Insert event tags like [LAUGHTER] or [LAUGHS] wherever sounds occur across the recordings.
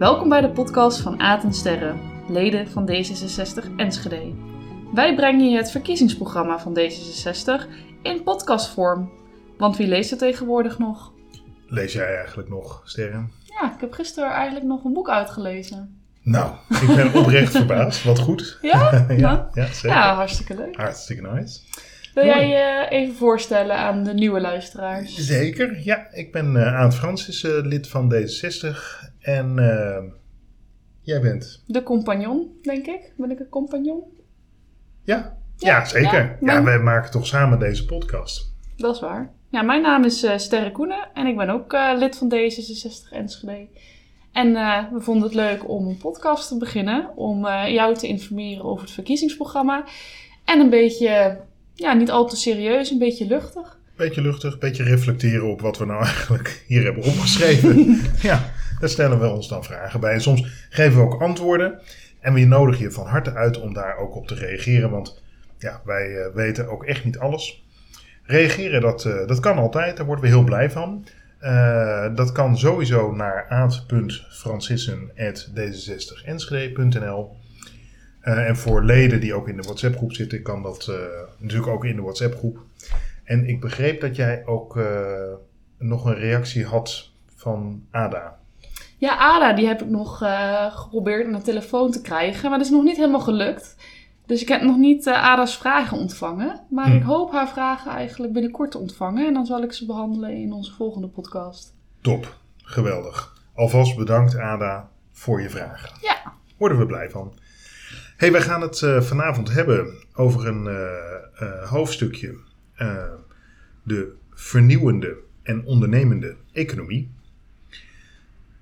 Welkom bij de podcast van Aad en Sterren, leden van D66 Enschede. Wij brengen je het verkiezingsprogramma van D66 in podcastvorm. Want wie leest het tegenwoordig nog? Lees jij eigenlijk nog, Sterren? Ja, ik heb gisteren eigenlijk nog een boek uitgelezen. Nou, ik ben [LAUGHS] oprecht verbaasd. Wat goed. Ja? [LAUGHS] ja, Nou, ja, zeker. Ja, hartstikke leuk. Hartstikke nice. Wil Mooi. jij je even voorstellen aan de nieuwe luisteraars? Zeker, ja. Ik ben eh Aad Francis, eh, lid van D66. En eh, jij bent? De compagnon, denk ik. Ben ik een compagnon? Ja? Ja, Ja, zeker. ja, wij maken toch samen deze podcast. Dat is waar. Ja, mijn naam is eh Sterre Koenen en ik ben ook eh, lid van D66 Enschede. En eh, we vonden het leuk om een podcast te beginnen, om jou te informeren over het verkiezingsprogramma. En een beetje, ja, niet al te serieus, een beetje luchtig. Beetje luchtig, beetje reflecteren op wat we nou [LAUGHS] eigenlijk hier hebben opgeschreven. [LAUGHS] ja, daar stellen we ons dan vragen bij. En soms geven we ook antwoorden. En we nodigen je van harte uit om daar ook op te reageren. Want ja, wij eh, weten ook echt niet alles. Reageren, dat, eh, dat kan altijd. Daar worden we heel blij van. Eh, dat kan sowieso naar aad.francissen.d66enschede.nl Eh, En voor leden die ook in de WhatsApp-groep zitten, kan dat natuurlijk ook in de WhatsApp-groep. En ik begreep dat jij ook eh, nog een reactie had van Ada. Ja, Ada, die heb ik nog eh, geprobeerd aan de telefoon te krijgen, maar dat is nog niet helemaal gelukt. Dus ik heb nog niet eh, Ada's vragen ontvangen. Maar Hm. ik hoop haar vragen eigenlijk binnenkort te ontvangen. En dan zal ik ze behandelen in onze volgende podcast. Top, geweldig. Alvast bedankt Ada voor je vragen. Ja. Worden we blij van. hey, wij gaan het vanavond hebben over een hoofdstukje. Eh, de vernieuwende en ondernemende economie.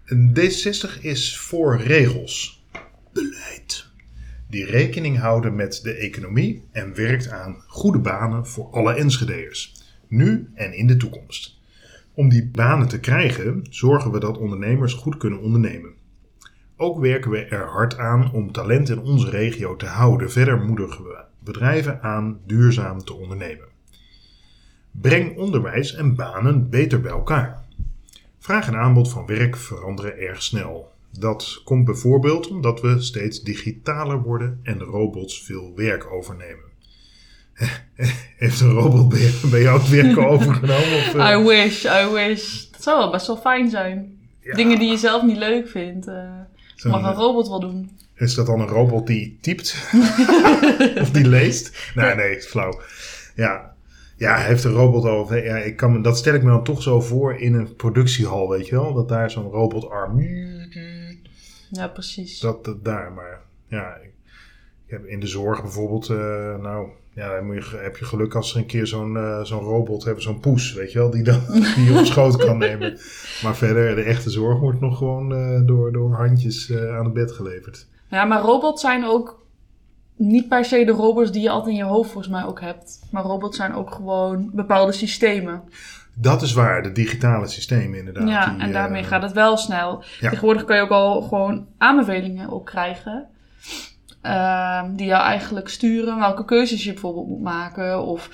Een D60 is voor regels, beleid, die rekening houden met de economie en werkt aan goede banen voor alle Enschedeërs, nu en in de toekomst. Om die banen te krijgen, zorgen we dat ondernemers goed kunnen ondernemen. Ook werken we er hard aan om talent in onze regio te houden. Verder moedigen we bedrijven aan duurzaam te ondernemen. Breng onderwijs en banen beter bij elkaar. Vraag en aanbod van werk veranderen erg snel. Dat komt bijvoorbeeld omdat we steeds digitaler worden en robots veel werk overnemen. [LAUGHS] Heeft een robot bij jou het werk [LAUGHS] overgenomen? Of, eh? I wish, I wish. Dat zou wel best wel fijn zijn. Ja, Dingen die je zelf niet leuk vindt, zo'n, mag een robot wel doen. Is dat dan een robot die typt? [LAUGHS] of die leest? Nee, nee, is flauw. Ja, ja heeft een robot al. Ja, ik kan me, dat stel ik me dan toch zo voor in een productiehal, weet je wel? Dat daar zo'n robotarm. Ja, precies. Dat, dat daar, maar ja. Ik, ik heb in de zorg bijvoorbeeld, eh, nou. Ja, dan moet je, heb je geluk als er een keer zo'n eh, zo'n robot hebben, zo'n poes, weet je wel, die, dan, [LAUGHS] die je op schoot kan nemen. Maar verder, de echte zorg wordt nog gewoon eh, door, door handjes aan het bed geleverd. Ja, maar robots zijn ook niet per se de robots die je altijd in je hoofd volgens mij ook hebt. Maar robots zijn ook gewoon bepaalde systemen. Dat is waar, de digitale systemen inderdaad. ja, die, en daarmee eh, gaat het wel snel. Ja. Tegenwoordig kan je ook al gewoon aanbevelingen ook krijgen. ehm, die jou eigenlijk sturen welke keuzes je bijvoorbeeld moet maken. Of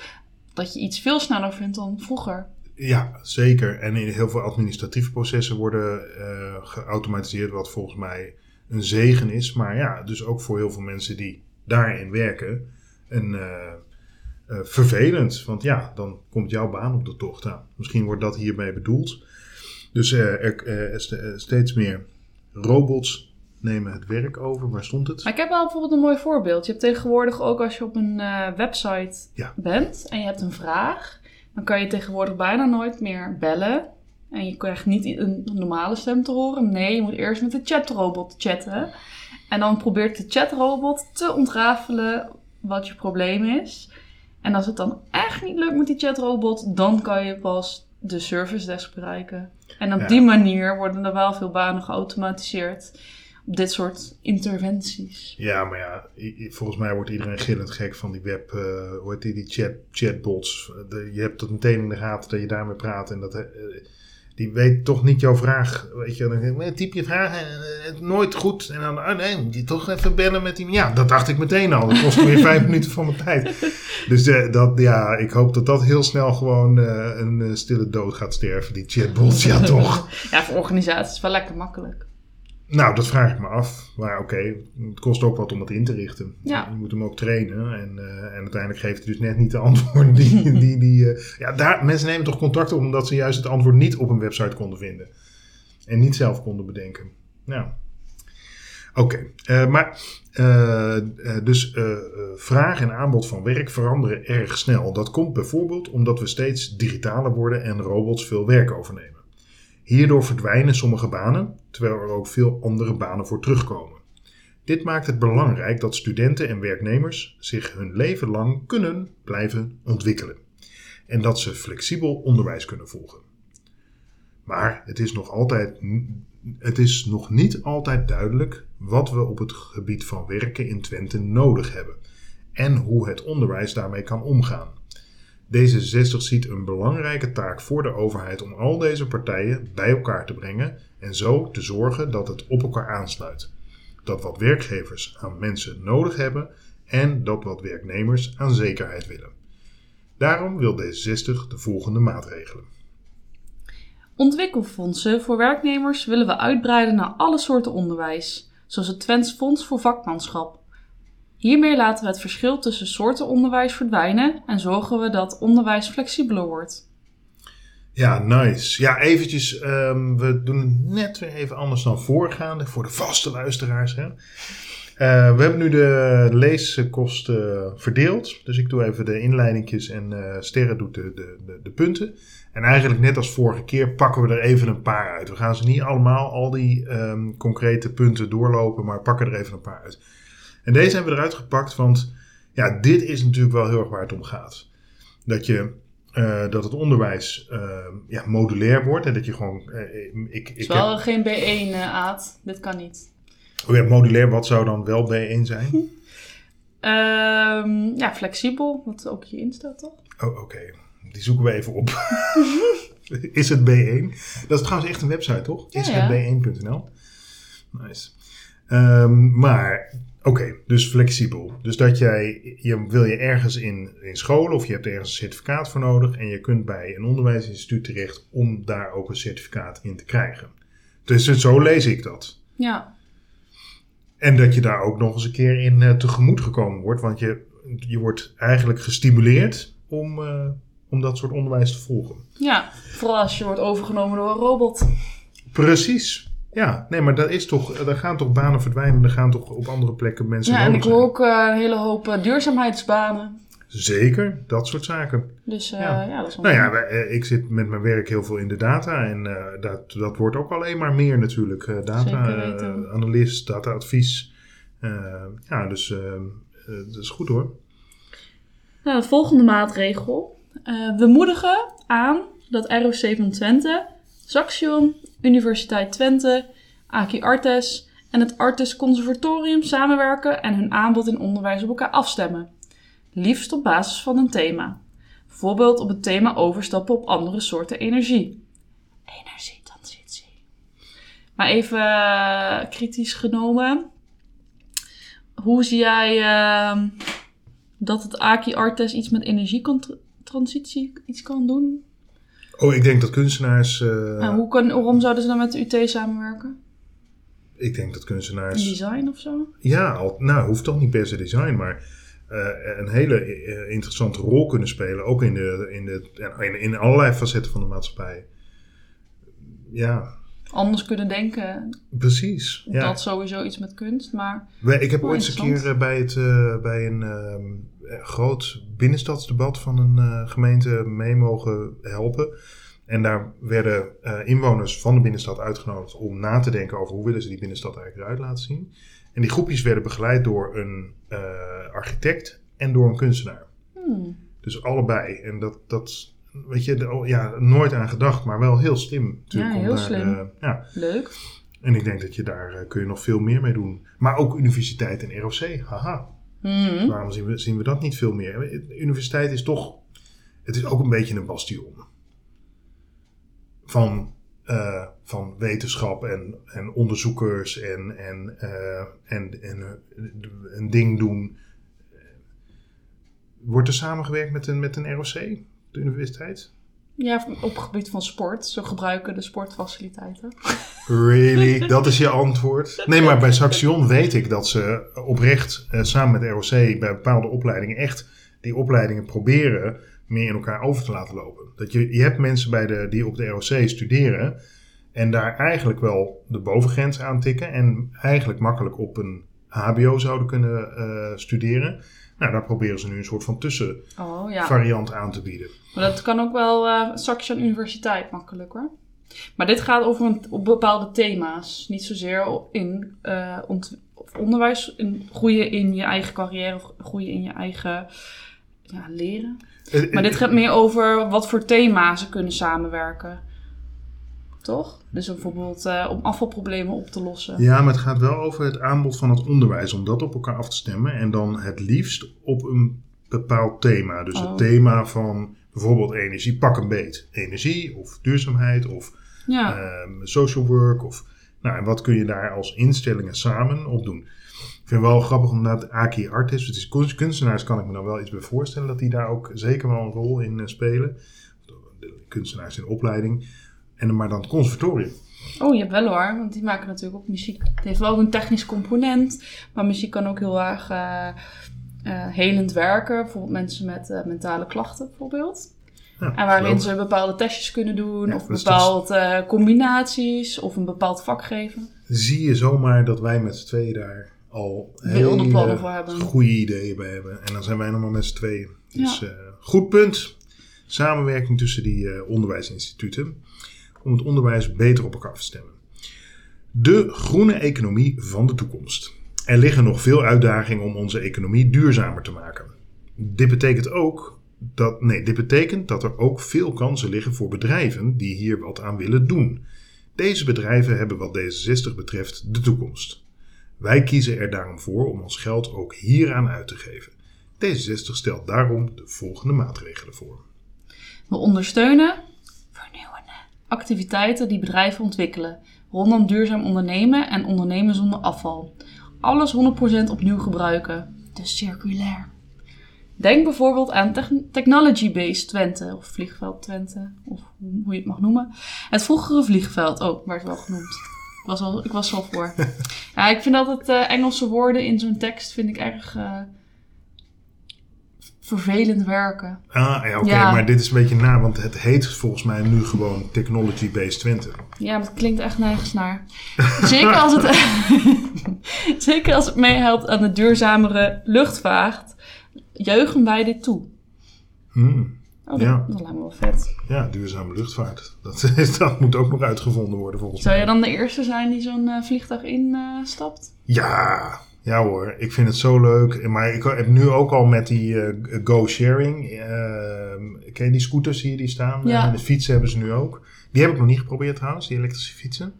dat je iets veel sneller vindt dan vroeger. Ja, zeker. En in heel veel administratieve processen worden eh, geautomatiseerd, wat volgens mij een zegen is. Maar ja, dus ook voor heel veel mensen die daarin werken, een, eh, eh, vervelend. Want ja, dan komt jouw baan op de tocht aan. Misschien wordt dat hiermee bedoeld. Dus eh, er, st- steeds meer robots nemen het werk over. Waar stond het? Maar ik heb wel bijvoorbeeld een mooi voorbeeld. Je hebt tegenwoordig ook als je op een website Ja. bent en je hebt een vraag, dan kan je tegenwoordig bijna nooit meer bellen. En je krijgt niet een normale stem te horen. Nee, je moet eerst met de chatrobot chatten. En dan probeert de chatrobot te ontrafelen wat je probleem is. En als het dan echt niet lukt met die chatrobot, dan kan je pas de service desk bereiken. En op Ja. die manier worden er wel veel banen geautomatiseerd op dit soort interventies. Ja, maar ja, volgens mij wordt iedereen gillend gek van die web, eh hoe heet die, die chat, chatbots. De- je hebt het meteen in de gaten dat je daarmee praat en dat, eh, die weet toch niet jouw vraag. Weet je, dan typ je vraag eh, nooit goed. En dan, oh nee, moet je toch even bellen met die. Ja, dat dacht ik meteen al. Dat kost weer vijf [LAUGHS] minuten van mijn tijd. Dus eh, dat, ja, ik hoop dat dat heel snel gewoon eh, een stille dood gaat sterven, die chatbots. Ja, toch. [LAUGHS] Ja, voor organisaties is wel lekker makkelijk. Nou, dat vraag ik me af. Maar oké, het kost ook wat om het in te richten. Ja. Je moet hem ook trainen. En, eh, en uiteindelijk geeft hij dus net niet de [LAUGHS] antwoorden die... die, die eh, ja, daar, mensen nemen toch contact op omdat ze juist het antwoord niet op een website konden vinden. En niet zelf konden bedenken. Nou, oké. Eh, maar, dus vraag en aanbod van werk veranderen erg snel. Dat komt bijvoorbeeld omdat we steeds digitaler worden en robots veel werk overnemen. Hierdoor verdwijnen sommige banen, terwijl er ook veel andere banen voor terugkomen. Dit maakt het belangrijk dat studenten en werknemers zich hun leven lang kunnen blijven ontwikkelen en dat ze flexibel onderwijs kunnen volgen. Maar het is nog, altijd, het is nog niet altijd duidelijk wat we op het gebied van werken in Twente nodig hebben en hoe het onderwijs daarmee kan omgaan. D66 ziet een belangrijke taak voor de overheid om al deze partijen bij elkaar te brengen en zo te zorgen dat het op elkaar aansluit. Dat wat werkgevers aan mensen nodig hebben en dat wat werknemers aan zekerheid willen. Daarom wil D66 de volgende maatregelen. Ontwikkelfondsen voor werknemers willen we uitbreiden naar alle soorten onderwijs, zoals het Twents Fonds voor Vakmanschap. Hiermee laten we het verschil tussen soorten onderwijs verdwijnen en zorgen we dat onderwijs flexibeler wordt. Ja, nice. Ja, eventjes, ehm, we doen het net weer even anders dan voorgaande voor de vaste luisteraars. Hè? Eh, we hebben nu de leeskosten verdeeld. Dus ik doe even de inleidingjes en eh, Sterren doet de, de, de, de punten. En eigenlijk net als vorige keer pakken we er even een paar uit. We gaan ze niet allemaal, al die ehm, concrete punten doorlopen, maar pakken er even een paar uit. En deze hebben we eruit gepakt, want ja, dit is natuurlijk wel heel erg waar het om gaat. Dat, je, eh, dat het onderwijs ehm, ja, modulair wordt en dat je gewoon... eh, ik, Het is ik wel heb, geen B1 eh, Aad, dit kan niet. oh ja, modulair, wat zou dan wel B1 zijn? [LAUGHS] Ehm, ja, flexibel, wat ook hierin staat toch? Oh, oké. Die zoeken we even op. [LAUGHS] is het B1? Dat is trouwens echt een website, toch? Ja, Is ja. het B1.nl? Nice. Ehm, maar, oké, dus flexibel. Dus dat jij, je, wil je ergens in, in scholen of je hebt ergens een certificaat voor nodig en je kunt bij een onderwijsinstituut terecht om daar ook een certificaat in te krijgen. Dus zo lees ik dat. Ja, En dat je daar ook nog eens een keer in eh, tegemoet gekomen wordt. Want je, je wordt eigenlijk gestimuleerd om, eh, om dat soort onderwijs te volgen. ja. vooral als je wordt overgenomen door een robot. Precies. Ja, nee, maar dat is toch, er gaan toch banen verdwijnen. Er gaan toch op andere plekken mensen Ja, en ik hoor ook eh, een hele hoop eh, duurzaamheidsbanen. Zeker, dat soort zaken. Dus eh, Ja. ja. dat is wel Nou ja, wij- ik zit met mijn werk heel veel in de data. En eh, dat, dat wordt ook alleen maar meer natuurlijk. Eh, Zeker data, weten. eh, analist, data-advies. Eh, ja, dus dat is goed hoor. Nou, de volgende maatregel. Eh, we moedigen aan dat ROC van Twente, Saxion, Universiteit Twente, Aki Artes en het Artes Conservatorium samenwerken en hun aanbod in onderwijs op elkaar afstemmen. Liefst op basis van een thema. Bijvoorbeeld op het thema overstappen op andere soorten energie. Energietransitie. Maar even eh, kritisch genomen. Hoe zie jij ehm, dat het Aki Artes iets met energietransitie iets kan doen? Oh, ik denk dat kunstenaars. En hoe kan, waarom zouden ze dan met de UT samenwerken? Ik denk dat In kunstenaars. design of zo? Ja, al, nou, hoeft toch niet per se design, maar eh, een hele eh, interessante rol kunnen spelen. Ook in, de, in, de, in, in allerlei facetten van de maatschappij. Ja, Anders kunnen denken. precies. Ja. Dat sowieso iets met kunst. Maar Ik heb Oh, ooit eens een keer bij, het, bij een ehm, eh, groot binnenstadsdebat van een eh, gemeente mee mogen helpen. En daar werden eh, inwoners van de binnenstad uitgenodigd om na te denken over hoe willen ze die binnenstad eigenlijk eruit laten zien. En die groepjes werden begeleid door een eh, architect en door een kunstenaar. hmm, Dus allebei. En dat, dat weet je, de- oh, ja, nooit aan gedacht, maar wel heel slim natuurlijk. Ja, om heel daar, slim. eh, ja. leuk. En ik denk dat je daar eh, kun je nog veel meer mee doen. Maar ook universiteit en ROC, haha. Hmm. Waarom zien we, zien we dat niet veel meer? De universiteit is toch, het is ook een beetje een bastion. Van, eh, van wetenschap en, en onderzoekers en, en, eh, en, en eh, een ding doen. Wordt er samengewerkt met een, met een ROC, de universiteit? Ja, op het gebied van sport. Ze gebruiken de sportfaciliteiten. Really? Dat is je antwoord? Nee, maar bij Saxion weet ik dat ze oprecht eh, samen met de ROC bij bepaalde opleidingen echt die opleidingen proberen meer in elkaar over te laten lopen. Dat je, je hebt mensen bij de, die op de ROC studeren en daar eigenlijk wel de bovengrens aantikken en eigenlijk makkelijk op een HBO zouden kunnen eh, studeren. Nou, daar proberen ze nu een soort van Oh tussenvariant ja. aan te bieden. Maar dat kan ook wel eh straks aan universiteit makkelijk hoor. Maar dit gaat over een, op bepaalde thema's. Niet zozeer in eh, onderwijs, in groeien in je eigen carrière of groeien in je eigen ja, leren. Eh, Maar dit gaat meer over wat voor thema's ze kunnen samenwerken. Toch? Dus bijvoorbeeld eh, om afvalproblemen op te lossen. Ja, maar het gaat wel over het aanbod van het onderwijs, om dat op elkaar af te stemmen. En dan het liefst op een bepaald thema. Dus Oh. het thema van bijvoorbeeld energie, pak een beet. Energie of duurzaamheid of Ja, ehm, social work. Of, nou, en wat kun je daar als instellingen samen op doen? Ik vind het wel grappig omdat Aki Artis, het is kunst- kunstenaars, kan ik me dan wel iets bij voorstellen dat die daar ook zeker wel een rol in eh, spelen. De kunstenaars in opleiding. En, maar dan het conservatorium. oh je hebt wel hoor, want die maken natuurlijk ook muziek. Het heeft wel ook een technisch component, maar muziek kan ook heel erg eh, helend werken. Bijvoorbeeld mensen met eh, mentale klachten bijvoorbeeld. Ja, En waarin ze bepaalde testjes kunnen doen, Ja, of dus bepaalde combinaties, of een bepaald vak geven. zie je zomaar dat wij met z'n tweeën daar al hele plannen voor hebben. goede ideeën bij hebben. En dan zijn wij nog maar met z'n tweeën. Dus eh, goed punt. Samenwerking tussen die onderwijsinstituten. Om het onderwijs beter op elkaar te stemmen. De groene economie van de toekomst. Er liggen nog veel uitdagingen om onze economie duurzamer te maken. Dit betekent ook dat, nee, dit betekent dat er ook veel kansen liggen voor bedrijven die hier wat aan willen doen. Deze bedrijven hebben wat D66 betreft de toekomst. Wij kiezen er daarom voor om ons geld ook hieraan uit te geven. D66 stelt daarom de volgende maatregelen voor. We ondersteunen activiteiten die bedrijven ontwikkelen, rondom duurzaam ondernemen en ondernemen zonder afval. Alles 100% opnieuw gebruiken, dus circulair. Denk bijvoorbeeld aan Techn- Technology Base Twente, of Vliegveld Twente, of hoe je het mag noemen. Het vroegere vliegveld, oh, werd wel genoemd. Ik was, wel, ik was wel voor. [LAUGHS] Ja, ik vind altijd eh, Engelse woorden in zo'n tekst vind ik erg eh, vervelend werken. Ah, ja, oké, Ja. maar dit is een beetje na, want het heet volgens mij nu gewoon Technology Based Twente. Ja, het klinkt echt nergens naar. [LAUGHS] Zeker als het, [LAUGHS] zeker als het meehelpt aan de duurzamere luchtvaart, juichen wij dit toe. Hmm, Oh, dat, Ja. dat lijkt me wel vet. ja, duurzame luchtvaart. Dat, [LAUGHS] is- dat moet ook nog uitgevonden worden volgens Zou mij. jij dan de eerste zijn die zo'n eh, vliegtuig instapt? Ja, ja hoor, ik vind het zo leuk. Maar ik heb nu ook al met die eh, go-sharing. eh, ken je die scooters hier die staan? Ja. De fietsen hebben ze nu ook. Die heb ik nog niet geprobeerd trouwens, die elektrische fietsen.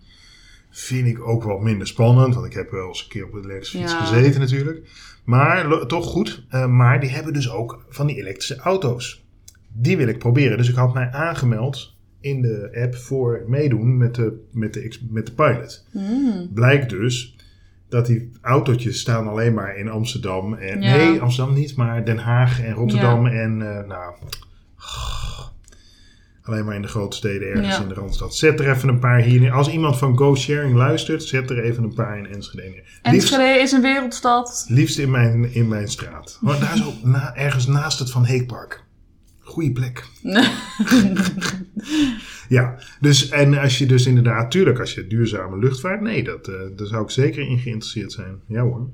Vind ik ook wel minder spannend, want ik heb wel eens een keer op een elektrische fiets Ja. gezeten natuurlijk. Maar toch goed. Eh, maar die hebben dus ook van die elektrische auto's. Die wil ik proberen. Dus ik had mij aangemeld in de app voor meedoen met de, met de, met de pilot Hmm. blijkt dus dat die autootjes staan alleen maar in Amsterdam. En, Ja. Nee, Amsterdam niet, maar Den Haag en Rotterdam en eh, nou... Alleen maar in de grote steden ergens Ja. in de Randstad. Zet er even een paar hier neer. Als iemand van Go Sharing luistert, zet er even een paar in Enschede neer. Liefst, Enschede is een wereldstad. liefst in, mijn, in mijn straat. Maar daar na, ergens naast het Van Heekpark. Goeie plek. [LAUGHS] Ja, dus en als je dus inderdaad, tuurlijk, als je duurzame luchtvaart, nee, dat, eh, daar zou ik zeker in geïnteresseerd zijn. Ja hoor.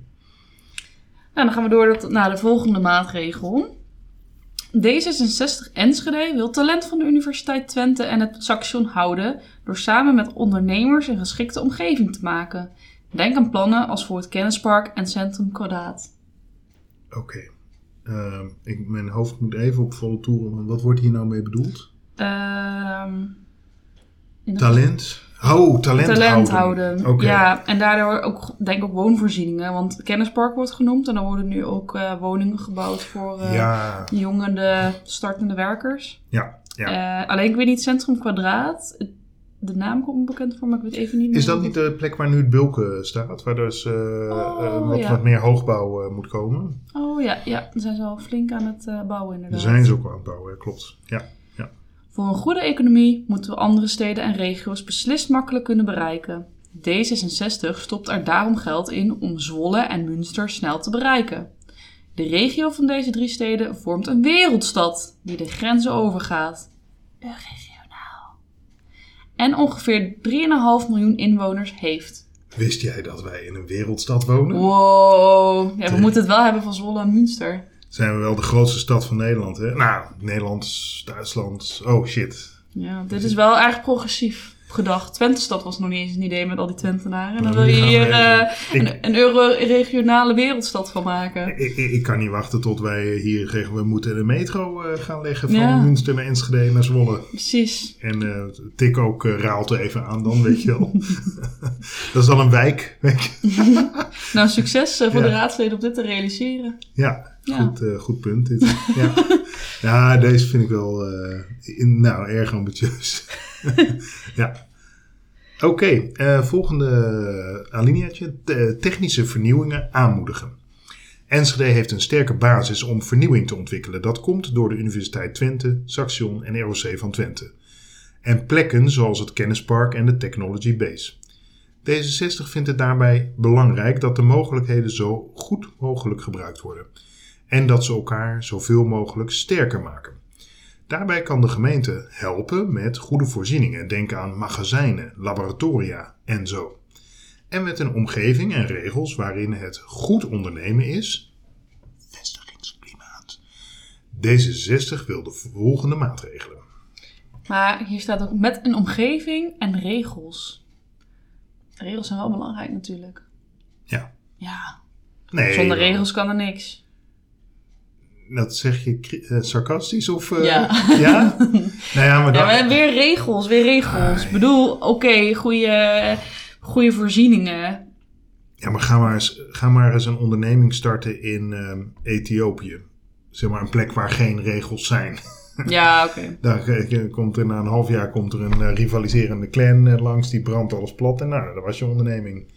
Nou, dan gaan we door tot- naar de volgende maatregel. D66 Enschede wil talent van de Universiteit Twente en het Saxion houden door samen met ondernemers een geschikte omgeving te maken. Denk aan plannen als voor het Kennispark en Centrum Kwadraat. Oké. Ehm, mijn hoofd moet even op volle toeren, want wat wordt hier nou mee bedoeld? Ehm, Talent? Oh, talent, talent houden. Ja, en daardoor ook, denk ik ook woonvoorzieningen. Want Kennispark wordt genoemd en er worden nu ook eh, woningen gebouwd voor eh Ja, jongende startende werkers. ja, ja. Eh, alleen ik weet niet, Centrum Kwadraat. De naam komt me bekend voor, maar ik weet even niet meer. Is dat niet de plek waar nu het Bulken staat? Waar dus Oh, wat, ja. wat meer hoogbouw moet komen? Oh ja, ja, dan zijn ze al flink aan het bouwen inderdaad. zijn ze ook aan het bouwen, klopt. Ja. Voor een goede economie moeten we andere steden en regio's beslist makkelijk kunnen bereiken. D66 stopt er daarom geld in om Zwolle en Münster snel te bereiken. De regio van deze drie steden vormt een wereldstad die de grenzen overgaat. Regionaal. En ongeveer 3,5 miljoen inwoners heeft. Wist jij dat wij in een wereldstad wonen? Wow. Ja, we Te- moeten het wel hebben van Zwolle en Münster. Zijn we wel de grootste stad van Nederland, hè? Nou, Nederland, Duitsland. Oh shit. Ja, dit is wel erg progressief gedacht. Twente-stad was nog niet eens een idee met al die Twentenaren. En dan wil je hier eh, een, een euro-regionale wereldstad van maken. Ik, ik, ik kan niet wachten tot wij hier we moeten de metro eh, gaan leggen van Ja. Münster naar Enschede naar Zwolle. Precies. En eh, tik ook Raalte even aan dan, weet je wel. [LAUGHS] dat is dan een wijk, weet je. [LAUGHS] Nou, succes voor Ja. de raadsleden om dit te realiseren. Ja, Ja. Goed, eh, goed punt [LAUGHS] ja. ja, deze vind ik wel eh, in- nou, erg ambitieus. [LAUGHS] ja. Oké, eh, volgende alineaatje. Te- technische vernieuwingen aanmoedigen. Enschede heeft een sterke basis om vernieuwing te ontwikkelen. Dat komt door de Universiteit Twente, Saxion en ROC van Twente. En plekken zoals het Kennispark en de Technology Base. D66 vindt het daarbij belangrijk dat de mogelijkheden zo goed mogelijk gebruikt worden. En dat ze elkaar zoveel mogelijk sterker maken. Daarbij kan de gemeente helpen met goede voorzieningen. Denk aan magazijnen, laboratoria en zo. En met een omgeving en regels waarin het goed ondernemen is. Vestigingsklimaat. D66 wil de volgende maatregelen. Maar hier staat ook met een omgeving en regels. Regels zijn wel belangrijk natuurlijk. Ja. Ja, Nee, zonder regels kan er niks. Dat zeg je eh, sarcastisch of... eh, Ja. [LAUGHS] ja? nou ja, maar Ja, maar weer regels, weer regels. Ik bedoel, oké, goede, goede voorzieningen. Ja, maar ga maar eens, ga maar eens een onderneming starten in ehm, Ethiopië. Zeg maar een plek waar geen regels zijn. [LAUGHS] Ja, oké. Daar eh, komt er na een half jaar komt er een rivaliserende clan langs, die brandt alles plat. En nou, dat was je onderneming.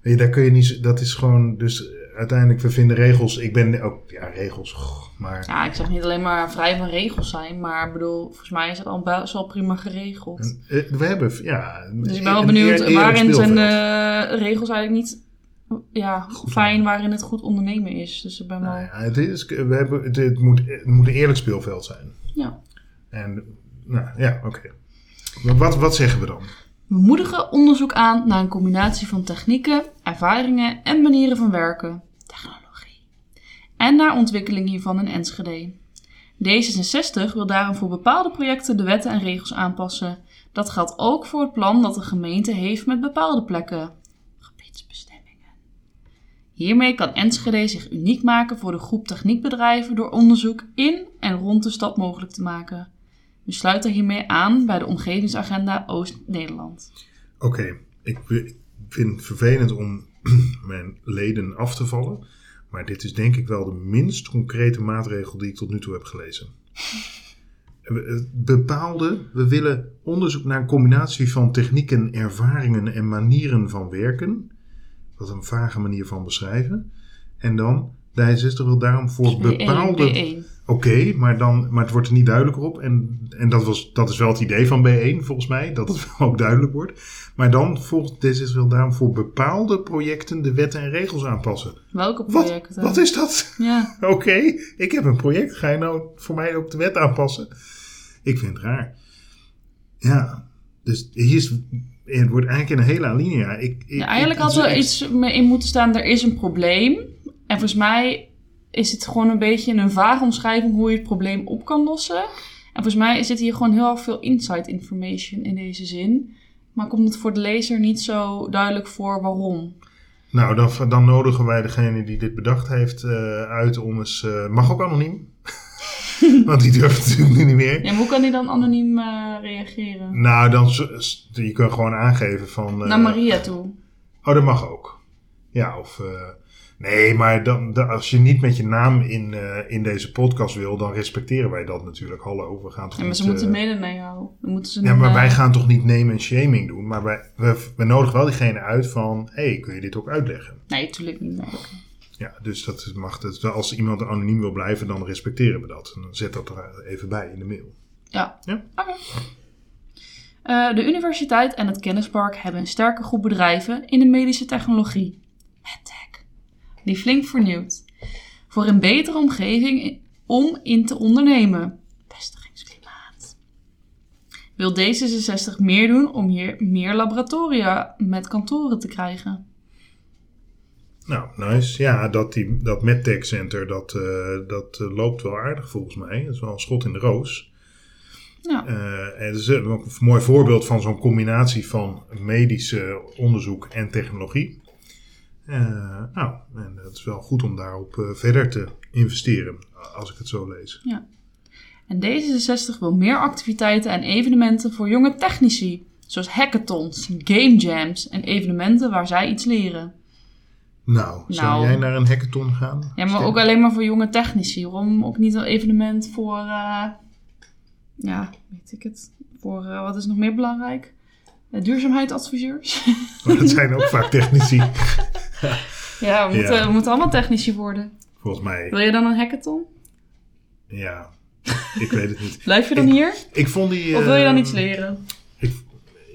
Weet je, daar kun je niet, dat is gewoon, dus uiteindelijk, we vinden regels, ik ben ook, ja, regels, maar Ja, ik zeg niet alleen maar vrij van regels zijn, maar ik bedoel, volgens mij is het al best wel prima geregeld. eh, we hebben, ja. Dus ik ben wel benieuwd, eer- waarin zijn de regels eigenlijk niet ja, fijn waarin het goed ondernemen is. Dus ik ben wel... Nou ja, het, is, we hebben, het, het moet, het moet een eerlijk speelveld zijn. Ja. En, nou ja, oké. Wat, wat zeggen we dan? We moedigen onderzoek aan naar een combinatie van technieken, ervaringen en manieren van werken. Technologie. En naar ontwikkeling hiervan in Enschede. D66 wil daarom voor bepaalde projecten de wetten en regels aanpassen. Dat geldt ook voor het plan dat de gemeente heeft met bepaalde plekken. Gebiedsbestemmingen. Hiermee kan Enschede zich uniek maken voor de groep techniekbedrijven door onderzoek in en rond de stad mogelijk te maken. We sluiten hiermee aan bij de omgevingsagenda Oost-Nederland. Oké, ik vind het vervelend om [CLEARS THROAT] mijn leden af te vallen. Maar dit is denk ik wel de minst concrete maatregel die ik tot nu toe heb gelezen. [LAUGHS] We- Bepaalde, we willen onderzoek naar een combinatie van technieken, ervaringen en manieren van werken. Wat een vage manier van beschrijven. En dan, D66 wil daarom voor bepaalde... B1. Oké, maar, dan, maar het wordt er niet duidelijker op. En, en dat, was, dat is wel het idee van B1 volgens mij, dat het wel [LAUGHS] ook duidelijk wordt. Maar dan volgt D66 wil daarom voor bepaalde projecten de wetten en regels aanpassen. Welke projecten? wat is dat? Ja, [LAUGHS] Oké, ik heb een project. Ga je nou voor mij ook de wet aanpassen? Ik vind het raar. Ja, dus hier is, het wordt eigenlijk een hele alinea. Ik, ik, ja eigenlijk had er iets mee in moeten staan, er is een probleem. En volgens mij is het gewoon een beetje een vage omschrijving hoe je het probleem op kan lossen. En volgens mij zit hier gewoon heel erg veel inside information in deze zin. Maar komt het voor de lezer niet zo duidelijk voor waarom? Nou, dan, dan nodigen wij degene die dit bedacht heeft eh, uit om eens... eh, mag ook anoniem. [LAUGHS] Want die durft natuurlijk nu niet meer. Ja, maar hoe kan hij dan anoniem eh, reageren? Nou, dan, je kan gewoon aangeven van... Naar Maria toe. Oh, dat mag ook. Ja, of... eh, nee, maar dan, dan- als je niet met je naam in, eh, in deze podcast wil, dan respecteren wij dat natuurlijk. Hallo, we gaan toch Ja, maar niet, ze moeten eh, mailen naar jou. Dan moeten ze Ja, maar eh, wij gaan toch niet name en shaming doen. Maar wij, we, we nodigen wel diegene uit van... Hé, hey, kun je dit ook uitleggen? Nee, natuurlijk niet. Nee. Ja, dus dat mag het. Als iemand anoniem wil blijven, dan respecteren we dat. En dan zet dat er even bij in de mail. Ja. Ja? Oké. Eh, de universiteit en het kennispark hebben een sterke groep bedrijven in de medische technologie. MedTech. Die flink vernieuwd. Voor een betere omgeving om in te ondernemen. Vestigingsklimaat. Wil D66 meer doen om hier meer laboratoria met kantoren te krijgen? Nou, nice. Ja, dat, die, dat MedTech Center, dat, eh, dat eh, loopt wel aardig volgens mij. Dat is wel een schot in de roos. Ja. Eh, en het is ook een mooi voorbeeld van zo'n combinatie van medische onderzoek en technologie. Eh, nou, en het is wel goed om daarop eh, verder te investeren, als ik het zo lees. En D66 wil meer activiteiten en evenementen voor jonge technici. Zoals hackathons, game jams en evenementen waar zij iets leren. Nou, zou Nou. jij naar een hackathon gaan? Ja, maar ook alleen maar voor jonge technici. Waarom ook niet een evenement voor, eh, ja, weet ik het, voor, wat is nog meer belangrijk? Uh, duurzaamheidsadviseurs. [LAUGHS] Maar dat zijn ook vaak technici. [LAUGHS] ja, we moeten, Ja. we moeten allemaal technici worden. Volgens mij, Wil je dan een hackathon? ja. Ik weet het niet. Blijf je dan Ik- hier? Ik vond die... Of wil je dan eh, iets leren?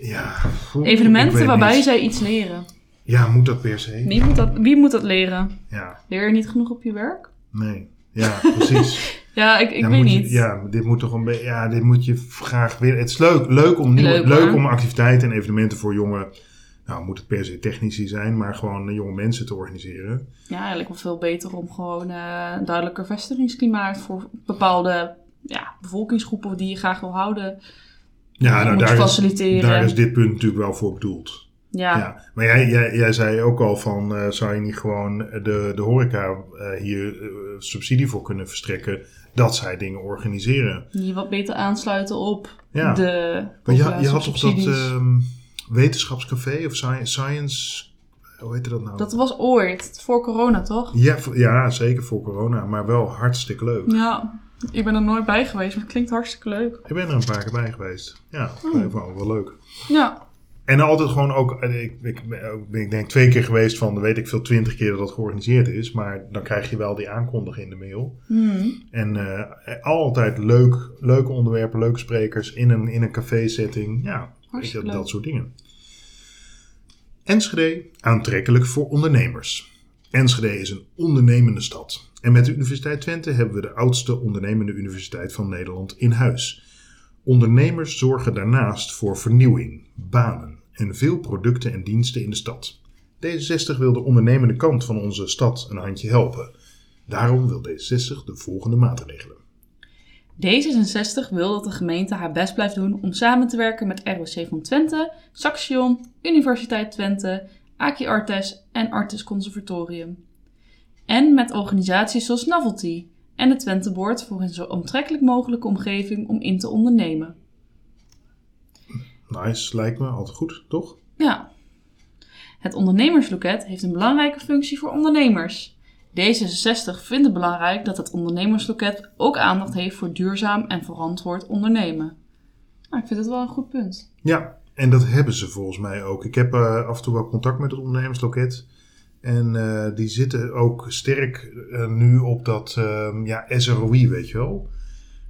Ja. ik Evenementen weet waarbij niet. zij iets leren. Ja, moet dat per se? Wie moet dat, wie moet dat leren? Ja, Leer je niet genoeg op je werk? nee. Ja, precies. [LAUGHS] Ja, ik, ik Ja, weet je- niet. ja, dit moet toch een beetje. Ja, dit moet je graag weer. Het is leuk, leuk om nieuwe, Leuk, leuk, om activiteiten en evenementen voor jonge. Nou, moet het per se technici zijn, maar gewoon eh, jonge mensen te organiseren. Ja, eigenlijk wel veel beter om gewoon eh, een duidelijker vestigingsklimaat voor bepaalde ja, bevolkingsgroepen die je graag wil houden. Ja, nou, daar is, faciliteren. daar is dit punt natuurlijk wel voor bedoeld. Ja, Ja. Maar jij, jij, jij zei ook al van, eh, zou je niet gewoon de, de horeca eh, hier eh, subsidie voor kunnen verstrekken, dat zij dingen organiseren? die wat beter aansluiten op Ja. de Maar je, je had toch dat. Wetenschapscafé of sci- science, hoe heette dat nou? Dat was ooit, voor corona toch? Ja, ja, zeker voor corona, maar wel hartstikke leuk. Ja, ik ben er nooit bij geweest, maar het klinkt hartstikke leuk. Ik ben er een paar keer bij geweest. Ja, Oh. wel, wel leuk. Ja, En altijd gewoon ook, ik, ik, ik denk twee keer geweest van, dan weet ik veel, twintig keer dat dat georganiseerd is. Maar dan krijg je wel die aankondiging in de mail. Hmm. En eh, altijd leuk, leuke onderwerpen, leuke sprekers in een, in een café-setting. Ja, weet je, dat soort dingen. Enschede, aantrekkelijk voor ondernemers. Enschede is een ondernemende stad. En met de Universiteit Twente hebben we de oudste ondernemende universiteit van Nederland in huis. Ondernemers zorgen daarnaast voor vernieuwing, banen en veel producten en diensten in de stad. D66 wil de ondernemende kant van onze stad een handje helpen. Daarom wil D66 de volgende maatregelen. D66 wil dat de gemeente haar best blijft doen om samen te werken met ROC van Twente, Saxion, Universiteit Twente, Aki Artes en Artes Conservatorium. En met organisaties zoals Novelty en de Twente Board voor een zo aantrekkelijk mogelijke omgeving om in te ondernemen. Nice, lijkt me altijd goed, toch? Ja. Het ondernemersloket heeft een belangrijke functie voor ondernemers. D66 vindt het belangrijk dat het ondernemersloket ook aandacht heeft voor duurzaam en verantwoord ondernemen. Nou, ik vind het wel een goed punt. Ja, en dat hebben ze volgens mij ook. Ik heb eh, af en toe wel contact met het ondernemersloket. En eh, die zitten ook sterk eh, nu op dat ehm, ja, SROI, weet je wel.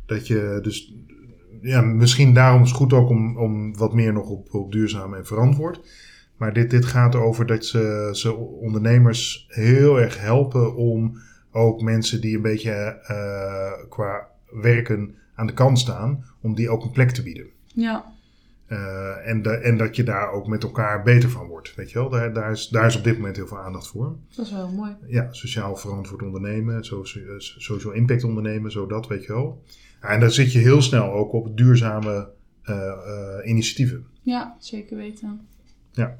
Dat je dus, ja, misschien daarom is het goed ook om, om wat meer nog op, op duurzaam en verantwoord. Maar dit, dit gaat over dat ze, ze ondernemers heel erg helpen om ook mensen die een beetje eh, qua werken aan de kant staan, om die ook een plek te bieden. Ja, Uh, en, de, en dat je daar ook met elkaar beter van wordt. Weet je wel, daar, daar, is, daar is op dit moment heel veel aandacht voor. dat is wel mooi. Ja, sociaal verantwoord ondernemen, so- social impact ondernemen, zo dat, weet je wel. En daar zit je heel snel ook op duurzame uh, initiatieven. Ja, zeker weten. Ja.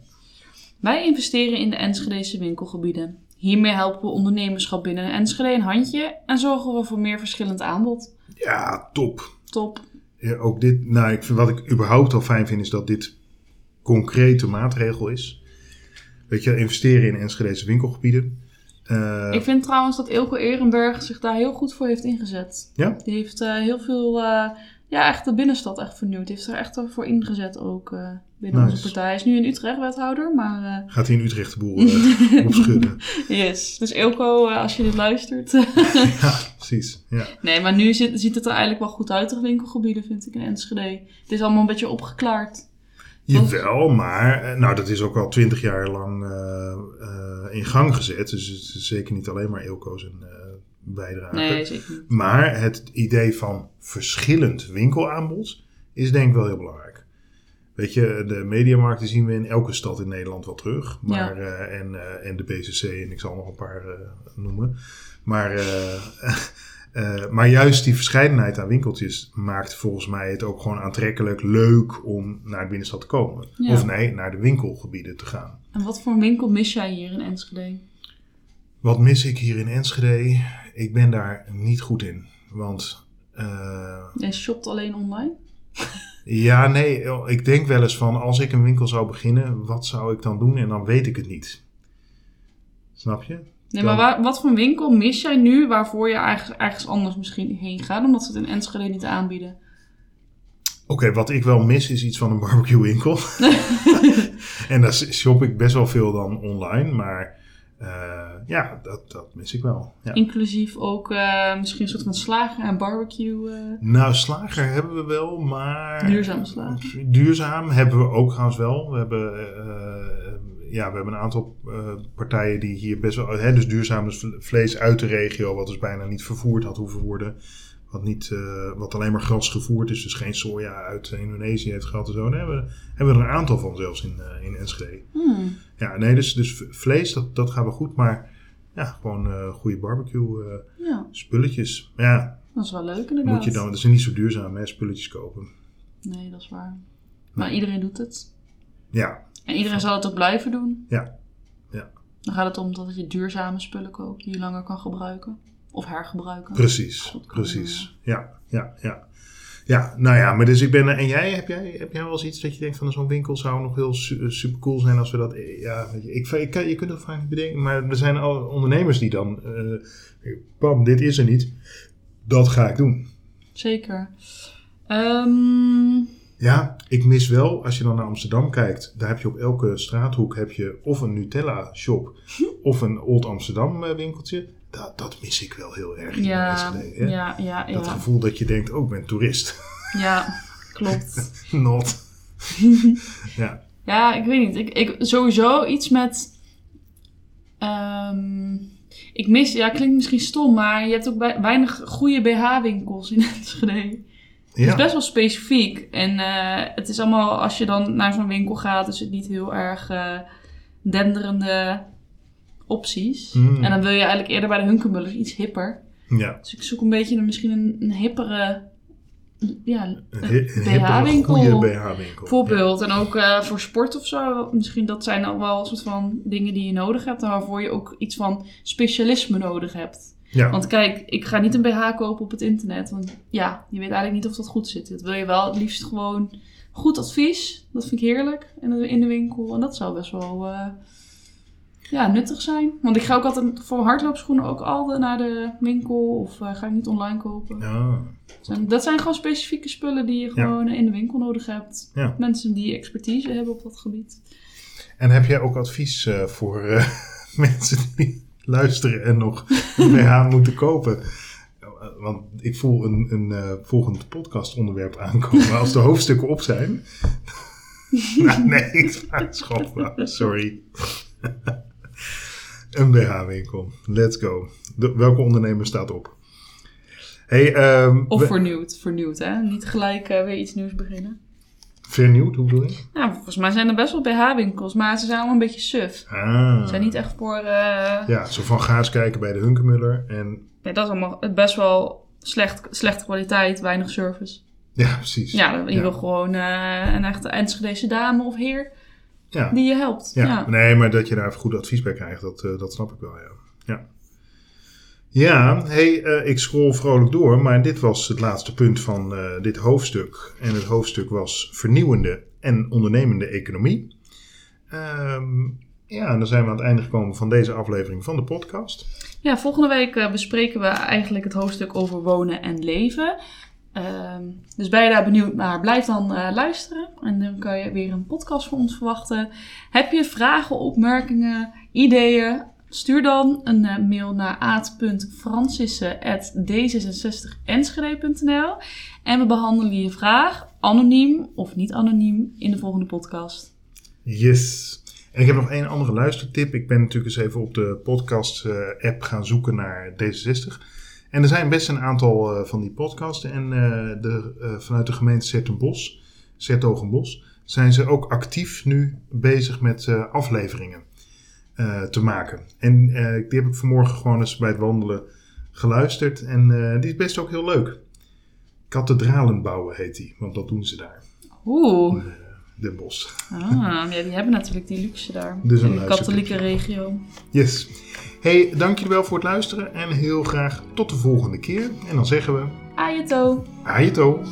Wij investeren in de Enschedese winkelgebieden. Hiermee helpen we ondernemerschap binnen Enschede een handje en zorgen we voor meer verschillend aanbod. Ja, top. Top. Ja, ook dit, nou, ik vind, wat ik überhaupt al fijn vind, is dat dit concrete maatregel is. Weet je, investeren in Enschedese winkelgebieden. Uh, ik vind trouwens dat Ilko Ehrenberg zich daar heel goed voor heeft ingezet. Ja? Die heeft uh, heel veel uh, Ja, echt de binnenstad echt vernieuwd. Heeft er echt voor ingezet ook eh, binnen Nice. onze partij. Hij is nu in Utrecht wethouder, maar eh, Gaat hij in Utrecht de boel eh, [LAUGHS] opschudden? yes. Dus Eelco, als je dit luistert. ja, [LAUGHS] precies. Ja. nee, maar nu ziet, ziet het er eigenlijk wel goed uit, de winkelgebieden, vind ik, in Enschede. Het is allemaal een beetje opgeklaard. Jawel, maar nou, dat is ook al twintig jaar lang in gang gezet. Dus het is zeker niet alleen maar Eelco's en bijdrage. Nee, zeker niet. Maar het idee van verschillend winkelaanbod is denk ik wel heel belangrijk. Weet je, de mediamarkten zien we in elke stad in Nederland wel terug. Maar, eh, en, eh, en de BCC en ik zal nog een paar eh, noemen. Maar, [LAUGHS] maar juist die verscheidenheid aan winkeltjes maakt volgens mij het ook gewoon aantrekkelijk leuk om naar de binnenstad te komen. Ja. Of nee, naar de winkelgebieden te gaan. En wat voor winkel mis jij hier in Enschede? Wat mis ik hier in Enschede? Ik ben daar niet goed in. Want eh, Jij shopt alleen online? Ja, nee, ik denk wel eens van als ik een winkel zou beginnen, wat zou ik dan doen? En dan weet ik het niet. Snap je? Nee, maar waar- wat voor winkel mis jij nu waarvoor je ergens, ergens anders misschien heen gaat, omdat ze het in Enschede niet aanbieden? Oké, wat ik wel mis is iets van een barbecue winkel. [LAUGHS] [LAUGHS] en daar shop ik best wel veel dan online, maar eh, ja, dat, dat mis ik wel. Ja. Inclusief ook eh, misschien een soort van slager en barbecue. eh. Nou, slager hebben we wel, maar... Duurzame slager. Duurzaam hebben we ook trouwens wel. We hebben, ja, we hebben een aantal partijen die hier best wel... Hè, dus duurzaam vlees uit de regio, wat dus bijna niet vervoerd had hoeven worden. Wat, niet, eh, wat alleen maar gras gevoerd is, dus geen soja uit Indonesië heeft gehad en zo. Daar hebben, we- hebben we er een aantal van zelfs in, eh, in Enschede. Hmm. Ja, nee, dus, dus vlees, dat, dat gaat wel goed, maar ja, gewoon eh, goede barbecue Ja, spulletjes. Ja, dat is wel leuk inderdaad. moet je dan, dat is niet zo duurzaam, hè, spulletjes kopen. Nee, dat is waar. Maar iedereen doet het. Ja, En iedereen zal het ook blijven doen. Ja. Ja. Dan gaat het om dat je duurzame spullen koopt die je langer kan gebruiken. Of hergebruiken. Precies, precies. Ja, ja, ja. Ja, nou ja, maar dus ik ben... En jij, heb jij, heb jij wel eens iets dat je denkt van zo'n winkel zou nog heel su- super cool zijn als we dat... Ja, weet je, ik, ik, kan- je kunt het vaak niet bedenken, maar er zijn al ondernemers die dan... eh bam, dit is er niet. Dat ga ik doen. Zeker. Ehm, Ja, ik mis wel, als je dan naar Amsterdam kijkt, daar heb je op elke straathoek heb je of een Nutella shop [LAUGHS] of een Old Amsterdam eh, winkeltje. Dat, dat mis ik wel heel erg. hier in ja, ja, ja, Dat ja. gevoel dat je denkt, oh, ik ben toerist. Ja, [LAUGHS] klopt. [LAUGHS] Not. [LAUGHS] ja. Ja, ik weet niet. Ik, ik, sowieso iets met... ehm, ik mis... Ja, klinkt misschien stom, maar je hebt ook bij- weinig goede BH-winkels in Enschede. Het is Ja. best wel specifiek. En eh, het is allemaal, als je dan naar zo'n winkel gaat, is het niet heel erg eh, denderende opties. Mm. En dan wil je eigenlijk eerder bij de Hunkemullers iets hipper. ja. Dus ik zoek een beetje een, misschien een, een hippere ja, BH-winkel. goede BH-winkel. Voorbeeld. En ook eh, voor sport of zo. Misschien dat zijn al wel een soort van dingen die je nodig hebt. En waarvoor je ook iets van specialisme nodig hebt. Ja. ja. Want kijk, ik ga niet een BH kopen op het internet. Want ja, je weet eigenlijk niet of dat goed zit. Dat wil je wel het liefst gewoon goed advies. Dat vind ik heerlijk in de, in de winkel. En dat zou best wel eh, ja, nuttig zijn. Want ik ga ook altijd voor hardloopschoenen ook altijd naar de winkel. Of eh, ga ik niet online kopen. Ja. Zijn- Dat zijn gewoon specifieke spullen die je Ja. gewoon in de winkel nodig hebt. Ja. Mensen die expertise hebben op dat gebied. En heb jij ook advies eh, voor eh, [LAUGHS] mensen die luisteren en nog [LAUGHS] een BH moeten kopen? Want ik voel een, een volgend podcastonderwerp aankomen als de hoofdstukken op zijn. [LAUGHS] nou, nee, ik het. Nou, Sorry. Een BH-winkel. Let's go. De- welke ondernemer staat op? Hey, ehm, Of vernieuwd, vernieuwd hè. Niet gelijk eh, weer iets nieuws beginnen. vernieuwd, hoe bedoel je? Nou, volgens mij zijn er best wel BH-winkels, maar ze zijn allemaal een beetje suf. Ah. Ze zijn niet echt voor... eh, Ja, zo van ga eens kijken bij de Hunkemuller. En nee, dat is allemaal best wel slecht, slechte kwaliteit, weinig service. ja, precies. Ja, je Ja. wil gewoon eh, een echte Enschedese dame of heer Ja. die je helpt. Ja. Ja. nee, maar dat je daar goed advies bij krijgt, dat, eh, dat snap ik wel, ja. Ja, ja hey, eh, ik scroll vrolijk door, maar dit was het laatste punt van eh, dit hoofdstuk. En het hoofdstuk was vernieuwende en ondernemende economie. Ehm, ja, en dan zijn we aan het einde gekomen van deze aflevering van de podcast. Ja, volgende week bespreken we eigenlijk het hoofdstuk over wonen en leven. Ehm, dus ben je daar benieuwd naar, blijf dan eh, luisteren. En dan kan je weer een podcast van ons verwachten. Heb je vragen, opmerkingen, ideeën? Stuur dan een eh, mail naar aad.francissen.d66enschede.nl En we behandelen je vraag anoniem of niet anoniem in de volgende podcast. Yes. En ik heb nog één andere luistertip. Ik ben natuurlijk eens even op de podcast-app gaan zoeken naar D66. En er zijn best een aantal uh, van die podcasten. En uh, de, uh, vanuit de gemeente Zertenbos, Zertogenbos, zijn ze ook actief nu bezig met afleveringen te maken. En die heb ik vanmorgen gewoon eens bij het wandelen geluisterd. En die is best ook heel leuk. Kathedralen bouwen heet die, want dat doen ze daar. Oeh. Den Bos. Ah, ja, die hebben natuurlijk die luxe daar. Dus een de katholieke regio. Yes. Hey, dank jullie wel voor het luisteren en heel graag tot de volgende keer. En dan zeggen we... Ajeto. Ajeto.